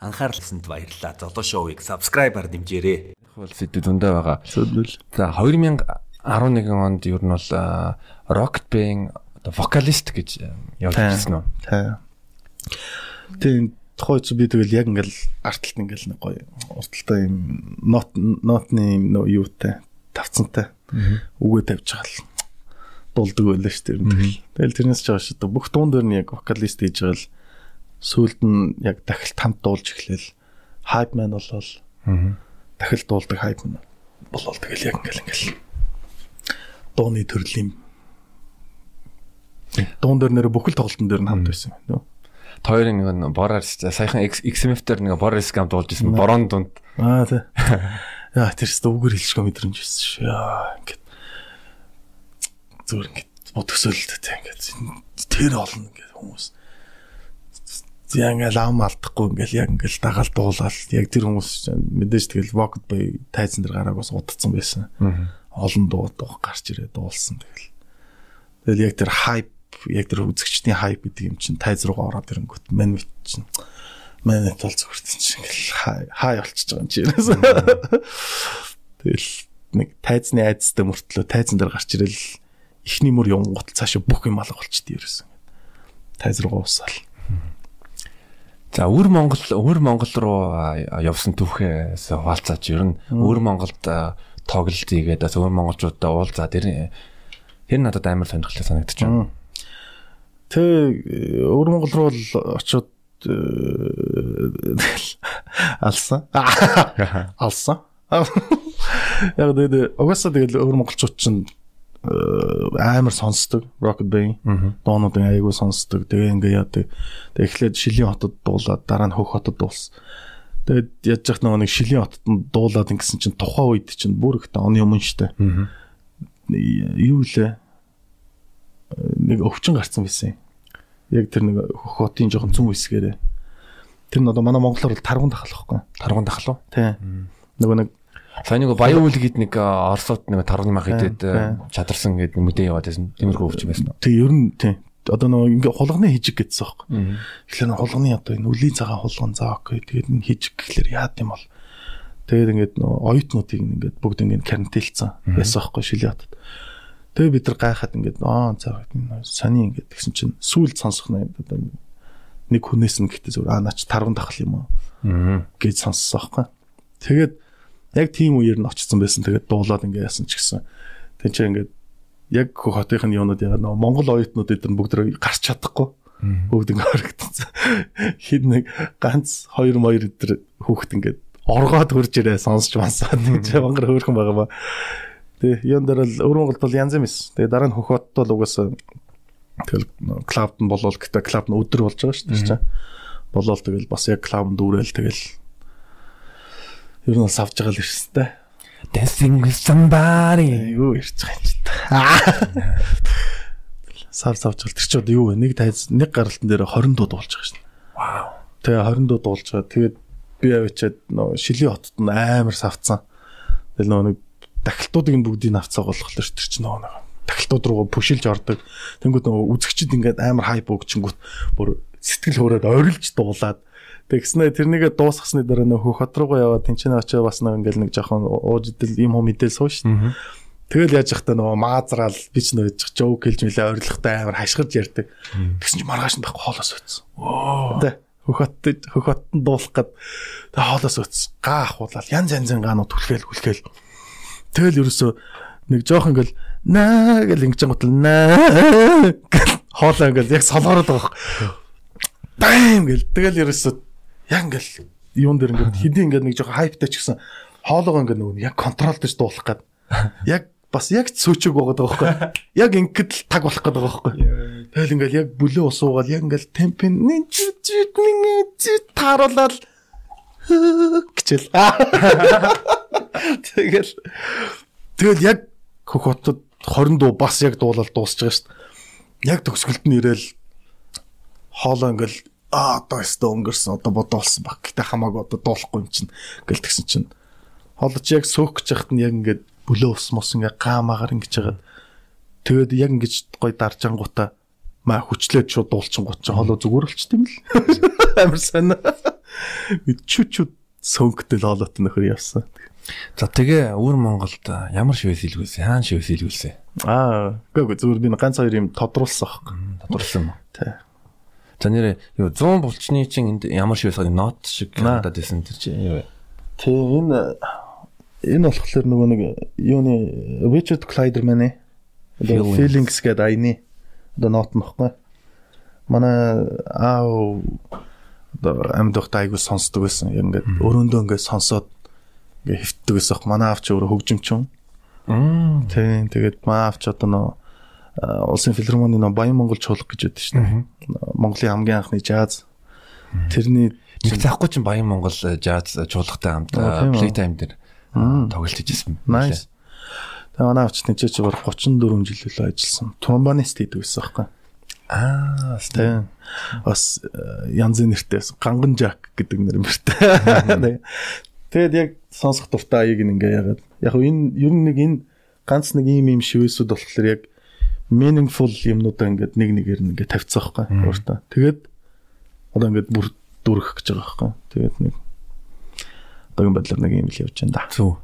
анхаарласанд баярлалаа. Золоо шоуийг subscribe-аар дэмжээрэй. Хөл сэдв зөндөө байгаа. За 2011 онд ер нь бол Rocket Band оо вокалист гэж явж ирсэн үү? Та. Тийм тухай чи би тэгэл яг ингээл артталт ингээл нэг гоё урталтай юм нот нотны нөө юутай тавцантай үгээ тавьж байгаа л дулдаг байлаа шүү дээ. Тэгэл тэрнээс ч дээ. Бүх дуун дээр нь яг вокалист хийж байгаа л сүүлд нь яг дахилт хамт дуулж эхлээл хайп мэн болол дахил дуулдаг хайп мэн болол тэгэл яг ингээл ингээл дууны төрлийн дуун дээр нэр бүхэл тоглолтын дээр нь хамт байсан нөө. Хоёрын нэг нь бороор саяхан XMF-тер нэг бороор скам дуулж ирсэн. Борон дунд. Аа тий. Яа тэрс дүүгээр хэлчихгүй мэдрэмж байсан шүү. Яа ингээд зүгээр ингээд бодгсөөлөлтэй тий ингээд тэр олон ингээд хүмүүс яг ингээл ам алдахгүй ингээл яг ингээл дагаал дуулаад яг тэр хүмүүс мэдээж тэгэл Rocket Bay тайзан дээр гарааг бас удацсан байсан. Олон дуу дуу гарч ирээ дуулсан тэгэл. Тэгэл яг тэр hype яг тэр үзэгчдийн хайп гэдэг юм чинь тайз руугаа ороод ирэнгүүт мань мэт чинь манайт бол зүгт чинь ингээл хай болчихж байгаа юм чи ерөөс. Тэгэл нэг тайзны айдастай мөртлөө тайзан дээр гарч ирэл ихний мөр явгонгууд цаашаа бүх юм алга болчихдээ ерөөс. Тайз руугаа усаал. За өвөр Монгол өвөр Монгол руу явсан түүхээс хаалцаач ер нь өвөр Монголд тоглолт хийгээд өвөр монголчуудаа уулзаа тэр тэр надад амар сонирхолтой санагдчих байна. Тэ өвөр Монгол руу очиод алсан. Алсан. Яг тэгээд угаасаа тэгэл өвөр монголчууд чинь амар сонсдог Rocket Bay доонуудын айгуу сонсдог. Тэгээ ингээ яадаг. Тэгээ эхлээд Шилийн хотод дуулаад дараа нь Хөх хотод дуулсан. Тэгээд яаж яах нэг Шилийн хотод дуулаад ингэсэн чинь тухайн үед чинь бүр ихтэй оны өмнө штэ. Юу лээ? Нэг өвчин гарцсан байсан юм. Яг тэр нэг Хөх хотын жоохон цүн үсгээрээ. Тэр нь одоо манай монголоор бол таргун тахлахгүй. Таргун тахлуу. Тий. Нөгөө нэг Сайн нэг баян үйл гээд нэг Оросод нэг тарганы мах идэд чадарсан гэдэг мэдээ яваад байсан. Тиймэрхүү өвч байсан. Тэг ер нь тий. Одоо нөгөө ингээ хулганы хижиг гэсэн байхгүй. Тэгэхээр хулганы одоо энэ үлийн цагаан хулган заа окей. Тэгээд энэ хижиг гэхлээр яад юм бол. Тэгээд ингээд оюутнуудыг ингээд бүгд ингээд карантинлцсан байсан байхгүй шилээ хотод. Тэгээд бид нар гайхаад ингээд аа заа сони ингээд тэгсэн чинь сүулт сонсох нь одоо нэг хүнээс нь гэхдээ зүгээр аа наач тарган тахал юм уу гэж сонссон байхгүй. Тэгээд яг тийм үеэр нь очсон байсан. Тэгээд дуулаад ингээ яасан ч гэсэн. Тэн чинь ингээд яг хотынхын юунууд ягаад нөө Монгол оюутнууд эдгээр бүгд гарч чадахгүй. Бүгд ингээ хоригдсон. Хид нэг ганц хоёр моёр эдгээр хүүхд ингээд оргоод хурж ирээ сонсч мансаад гэж мангар хөөрхөн байгаа ба. Тэгээ юун дээр л өвөр Монголд бол янз юм эс. Тэгээ дараа нь хөхөт бол угаасаа тэгэл клабд нь болол гэдэг клаб нь өдөр болж байгаа шүү дээ. Болол тэгэл бас яг клаб дүүрэл тэгэл ер нь савж байгаа л ирсэнтэй. Dancing with somebody. Юу ирж байгаа юм чи та. Сар савж байгаа. Тэр чи одоо юу вэ? Нэг тайз нэг гаралтан дээр 20 дуу дуулж байгаа шин. Вау. Тэгээ 20 дуу дуулж байгаа. Тэгээд би авчиад нөө шилийн хотод нь амар савцсан. Тэгэл нөө нэг дахилтуудыг нь бүгдийг авцаа болохоор тэр чи нөө нэг дахилтууд руугаа пүшилж ордог. Тэнгүүд нөө үзэгчд ингээд амар хайп өгчингүүт бүр сэтгэл хөөрөөд ойрлж дуулаад Тэгснэ тэрнийгээ дуусгасны дараа нөх хот руугаа яваад тэнцэнэ очоо бас нэг ингээл нэг жоохон ууж идэл юм хум идэл сууш. Тэгэл яаж явахдаа нөгөө маазраал би ч нөгөө жоок хэлж мэлээ ойрлоготой амар хашгирж ярьдаг. Тэгсэн чи маргааш нь байхгүй хоолоос өтсөн. Тэ хөхөт хөхөт нь дуулах гээд тэг хоолоос өтсөн. Гаа ахуулаад янз янзын гаанууд түлхээл хүлхээл. Тэгэл ерөөсөө нэг жоох ингээл наа гэл ингэж гутал наа хоолоо ингээл яг солоороод байгаа. Бэм гэл тэгэл ерөөсөө яг ингээл юун дээр ингээд хэдий ингээд нэг жоохон хайптай ч гэсэн хоолоогоо ингээд нөгөө яг контролдож дуулах гээд яг бас яг цөөчөг байгаа даа байхгүй. Яг ингээд л таг болох гэдэг байгаа байхгүй. Тэгэл ингээд яг бүлээ усуугаал яг ингээд темпин тааруулаад гिचэл тэгэл. Тэгэл яг хөх хотод 20 дуу бас яг дуулаад дуусч байгаа шүү дээ. Яг төгсгөлд нь ирээл хоолоо ингээл а одоо өстө өнгөрсөн одоо бодоолсон баг. Гэтэ хамаагүй одоо дуулахгүй юм чинь гэл тэгсэн чинь холж яг сөөх гэж яхад нь яг ингээд бөлөө ус мос ингээ гаамаагаар ингэж хагаад тэгээд яг ингэж гой дарж ангуута маа хүчлээд шууд дуулчин гот чинь холоо зүгээр болчт юм л амар сайн. чү чү сөнгөтэй лолот нөхөр явсан. За тэгээ өвөр Монголд ямар шивээс илгүүлсэн? Хаана шивээс илгүүлсэн? Аа, үгүй зүгээр би ганц хоёр юм тодруулсан аахгүй. Тодорсон юм. Тий. За нэрээ юу 100 булчны чинь энд ямар шивээс гадаг нот шиг Аа. надад байсан тэр чинь юу вэ? Тий, энэ энэ болохоор нөгөө нэг юуны Richard. Одоо Feelings. Гэдэг айны одоо нот нөхгүй. Манай аав одоо амьд байхдаа айгуу сонсдог байсан. Яг ингээд өрөөндөө ингээд сонсоод ингээд хөвтдөг байсан. Манай аав ч өөрөө хөгжимчин. Мм. Тийм. Тэгээд манай аав ч одоо нөө улсын филармоны нөө Баян Монгол чуулга гэж байдаг шүү дээ. Монголын хамгийн анхны жаз. Тэрний Нэг цаахгүй чинь Баян Монгол жаз чуулгатай хамт? Playtime дээр Мм. тоглож ижсэн. Nice. Тэгээ манай авч тийч чи баг 34 жил үлээ ажилласан. Тромбонист хийдэг байсан байхгүй. Аа, Тэгээ бас э, янзын нэртэй. Ганган Жак гэдэг нэр мөртэй. Тэгээд яг сонсох дуртай аяыг ингээ ягаад. Яг энэ ер нь нэг энэ ганц нэг ийм ийм шивээсүүд болохоор яг meaningful юмнуудаа ингээд нэг нэгээр нь ингээ тавьцсан байхгүй. Өөртөө. Тэгээд одоо ингээд бүр дүрх гэж байгаа байхгүй. Тэгээд нэг одоогийн байдлаар нэг юм л явж байна да. Зүг.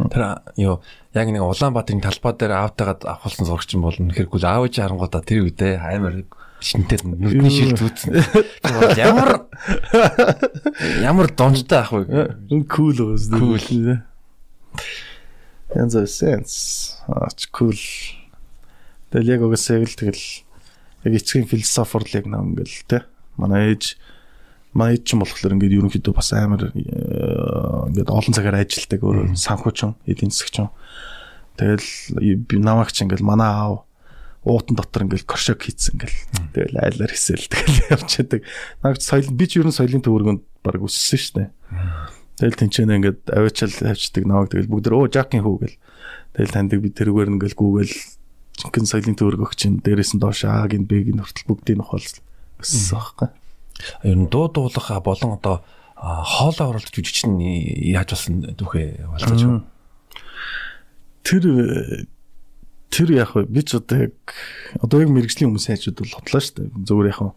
Тэр юу яг нэг Улаанбаатарын талбай дээр аавтайгаад авахулсан зурагч юм бол нөхөргүй аав ээж харангуудаа тэр үедээ амар шинтэй нүдний шил бол Ямар ямар донжтой ах вэ? Cool гоос. Cool. Янз бүр sense. Ач cool. Тэгэл яг угсаа л тэгэл яг эцгийн философор л яг наа ингээл те. Манай ээж манай ээж ч болохоор ингээд ерөнхийдөө бас амар э, ингээд олон цагаар ажилдаг өөрөө санхүүчин, эдийн засагчин. Тэгэл би намайг ч ингээд манай аав уутан дотор ингээл коршок хийцэн ингээл тэгэл айлаар хийсэл тэгэл явчихдаг. Наг соёл би ч ерөн соёлын төвөргөнд баг өссөн дээ. Тэгэл тэнцэнэ ингээд аваачаал тавьчихдаг намайг тэгэл бүгд өө жакийн хүү гэл. Тэгэл таньдаг би тэрүүгээр ингээл гүүгээл жинхэнэ соёлын төвөргөх чинь дээрээс нь доош А гин Б гин хүртэл бүгдийг нь ухаалсан. Өссөн байхгүй. Ер нь дуу дуулах болон одоо а, хоолоо оруулах жүжигч нь яаж болсон түүхээ болтож юу? Тэр тэр яг би ч одоо яг одоо яг мэрэгжлийн хүмүүс хайчуд бол хотлоо шүү дээ. Зүгээр яг хөө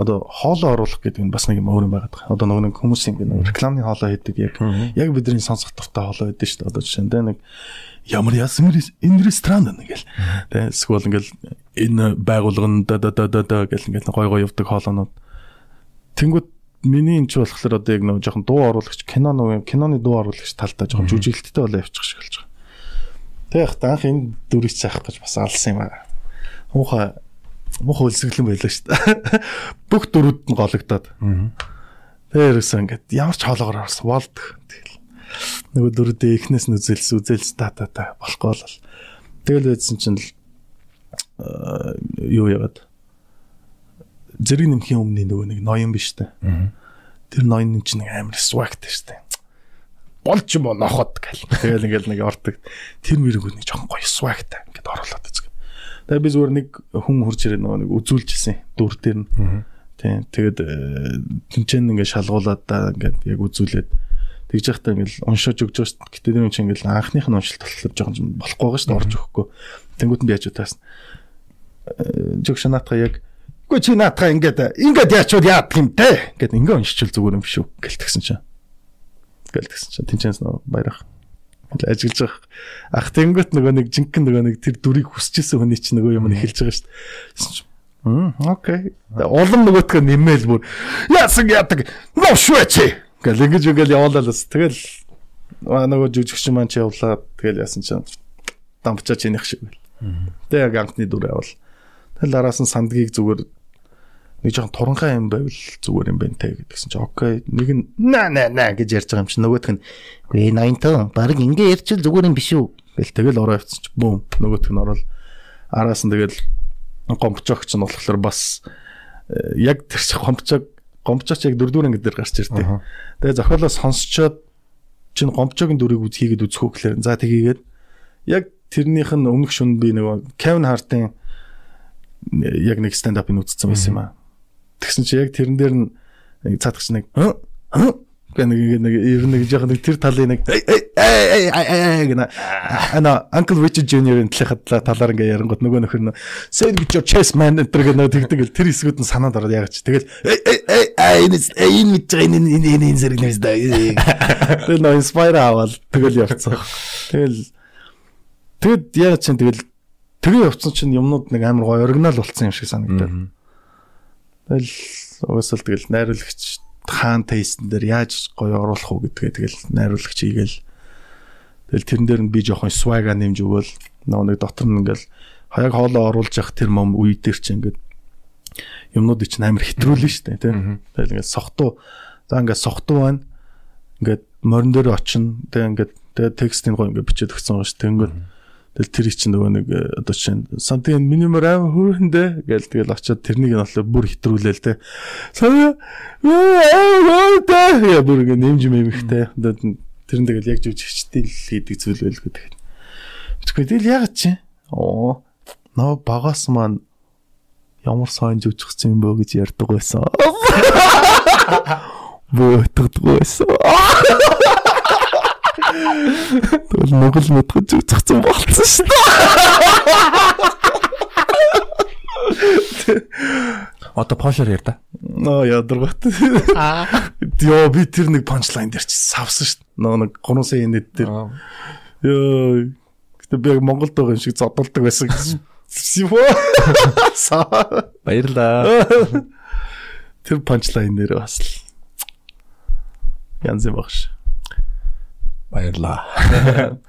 одоо хоолоо оруулах гэдэг нь бас нэг юм өөр юм байгаад байгаа. Одоо нөгөө нэг хүмүүсийн би нөгөө рекламны хоолоо хийдэг яг яг бидний сонсох дуртай хоолоо байдаг шүү дээ. Одоо жишээ нь тэ нэг ямар яасан энэ ресторан нэг л тэ эсвэл ингээл энэ байгууллагын да да да да гэл ингээл гой гой явдаг хоолоонууд Тэнгүүд миний энэ ч болохоор одоо яг нөгөө жоохон дуу оруулагч кино нөгөө киноны дуу оруулагч талдаа жоохон жүжиглэлттэй болоо явчих шиг болж байгаа. Тэг яг таах энэ дүрийг цаах гэж бас алсан юм аа. Муухай муухай өлсгөлэн байлаа шүү дээ. Бүх дөрүүд нь гологдоод. Тэрээс ингээд ямар ч хоолоогоор орсон болдог. Тэгэл. Нөгөө дөрүүдээ эхнээс нь үзэлс үзэлс та та та болохгүй бол. Тэгэл байдсан чинь л аа, юу яагаад зэрэг нэмхийн өмнө нөгөө нэг ноён биш үү? Тэр ноён чинь нэг амар swagтай шүү дээ. Болж юм уу нохот гэл. Тэгэл ингээл нэг ордог. Тэр мэрэгүүд нэг жоохон гоё swagтай ингээд оруулаад. Тэгээ би зүгээр нэг хүн хурж ирээ нөгөө нэг үзүүлжсэн дүр дээр нь. Тийм. Тэгээд тэнцэн ингээд шалгуулад да ингээд яг үзүүлээд тэгж яхтаа ингээл уншиж өгч байгаа шүү дээ. Гэтэ тэр юм чинь ингээл анхных нь уншилт болохоор жоохон болохгүй байгаа шүү дээ орж өгөхгүй. Тэнгүүт нь би яаж утаас жогш наатга яг Үгүй чи наатга ингээд ингээд яачвал яадаг юм те гэд ингээ уншичвал зүгээр юм биш үү гэлтгсэн чинь. Гэлтгсэн чинь тэнцэнс баярах. Ажиглаж байгаа. Ах тэнгөт нөгөө нэг жинхэнэ нөгөө нэг тэр дүрийг хүсчихсэн хүний чинь нөгөө юм эхэлж байгаа шүү дээ. Хм окей. Улам нөгөөтгөө нэмэл бүр яасан яадаг. Ноо швэчи гэл ингэж ингээл яваалаа л бас. Тэгэл нөгөө жүжигч маань ч явлаа. Тэгэл яасан чинь дампчаа чинийх шиг байл. Тэг яг анхны дүр явал. Тэгэл араас нь сандгийг зүгээр нэг жоохон туранхай юм байвал зүгээр юм байна те гэдгсэн чи окей нэг нь на на на гэж ярьж байгаа юм чи нөгөөх нь гээ 80 баг ингээ ярьчил зүгээр юм биш үү гэл тэгэл ороо явцсан чи бүүм нөгөөх нь орол араас нь тэгэл гомбчогч нь болохоор бас э, яг тэр чи гомбчог гомбчогч яг дөрдүр ангид дээр гарч ирдээ тэгээ зохиолоо сонсчоод чин гомбчогийн дүрийг үз хийгээд үзэхүү гэхээр за тгийгээд яг тэрнийх нь өмнөх шүн би нөгөө Кевин Хартын яг нэг up-ыг үзсэн байсан юм аа. Тэгсэн чи яг тэрэн дээр нэг цаадагч нэг нэг нэг ер нь жоох нэг тэр талын нэг гэнэ. Ана Uncle Richard Jr-ийн талхад талаар ингээ ярангууд нөгөө нөхөр нь say with your chest man энэ гэнэ. Тэгдэг тэр хэсгүүд нь санаад ороод яг чи? Тэгэл энэ энэ байгаа энэ энэ энэ зэрэг нэмс да. Тэр нөө inspire аваад тэгэл явцсан. Тэгэл тэгэд яг чинь тэгэл тэгээ явцсан чинь юмнууд нэг амар гоё оригинал болцсон юм шиг санагдаад. Тэгэл угсаал тэгэл найруулагч хаан тейстэн дээр яаж гоё оруулах уу гэдгээ тэгэл найруулагч хийгээл тэгэл тэрэн дээр нь би жоохон swag-а нэмж өгөөл нөгөө нэг дотор нь ингээл хаяг хоолоо оруулж явах тэр мом үе дээр чинь ингээд юмнуудыг чинь амар хэтрүүлнэ шүү дээ тийм. Тэгэл ингээд сохтуу за ингээд сохтуу байна. Ингээд морин дээр очино. Тэгээ ингээд тэгээ текстийн гоо ингээд бичээд өгсөн шүү. Тэнгүүд тэгэл тэр чинь нөгөө нэг э, одоо чинь something minimum аим хөрөндөө гээл тэгэл очиод тэрнийг нь болохоор бүр хэтрүүлээл те. Сая яа бүр ингээд нэмж мэмхтэй. Тэр нь тэгэл яг жүжигчтэй л хийдэг зүйл байл гэдэг. Тэгэхгүй тэгэл ягаад чи? Оо нөө багаас маань ямар сайн жүжигчсэн юм бөө гэж ярьдаг байсан. Бөөтгдөг байсан. Тэгвэл Монгол мэдгэж жүжигчсэн болцсон шүү дээ. Одоо пошер яар да. Ноо ядаргат. Йоо би тэр нэг панчлайн дээр чи савсан шүү дээ. Нөө нэг 3 сая нэт дээр. Йоо. Гэтэ би Монголд байгаа юм шиг зодолдог байсан гэсэн. Баярлаа. Тэр панчлайн дээр бас л янз юм багш. Баярлаа.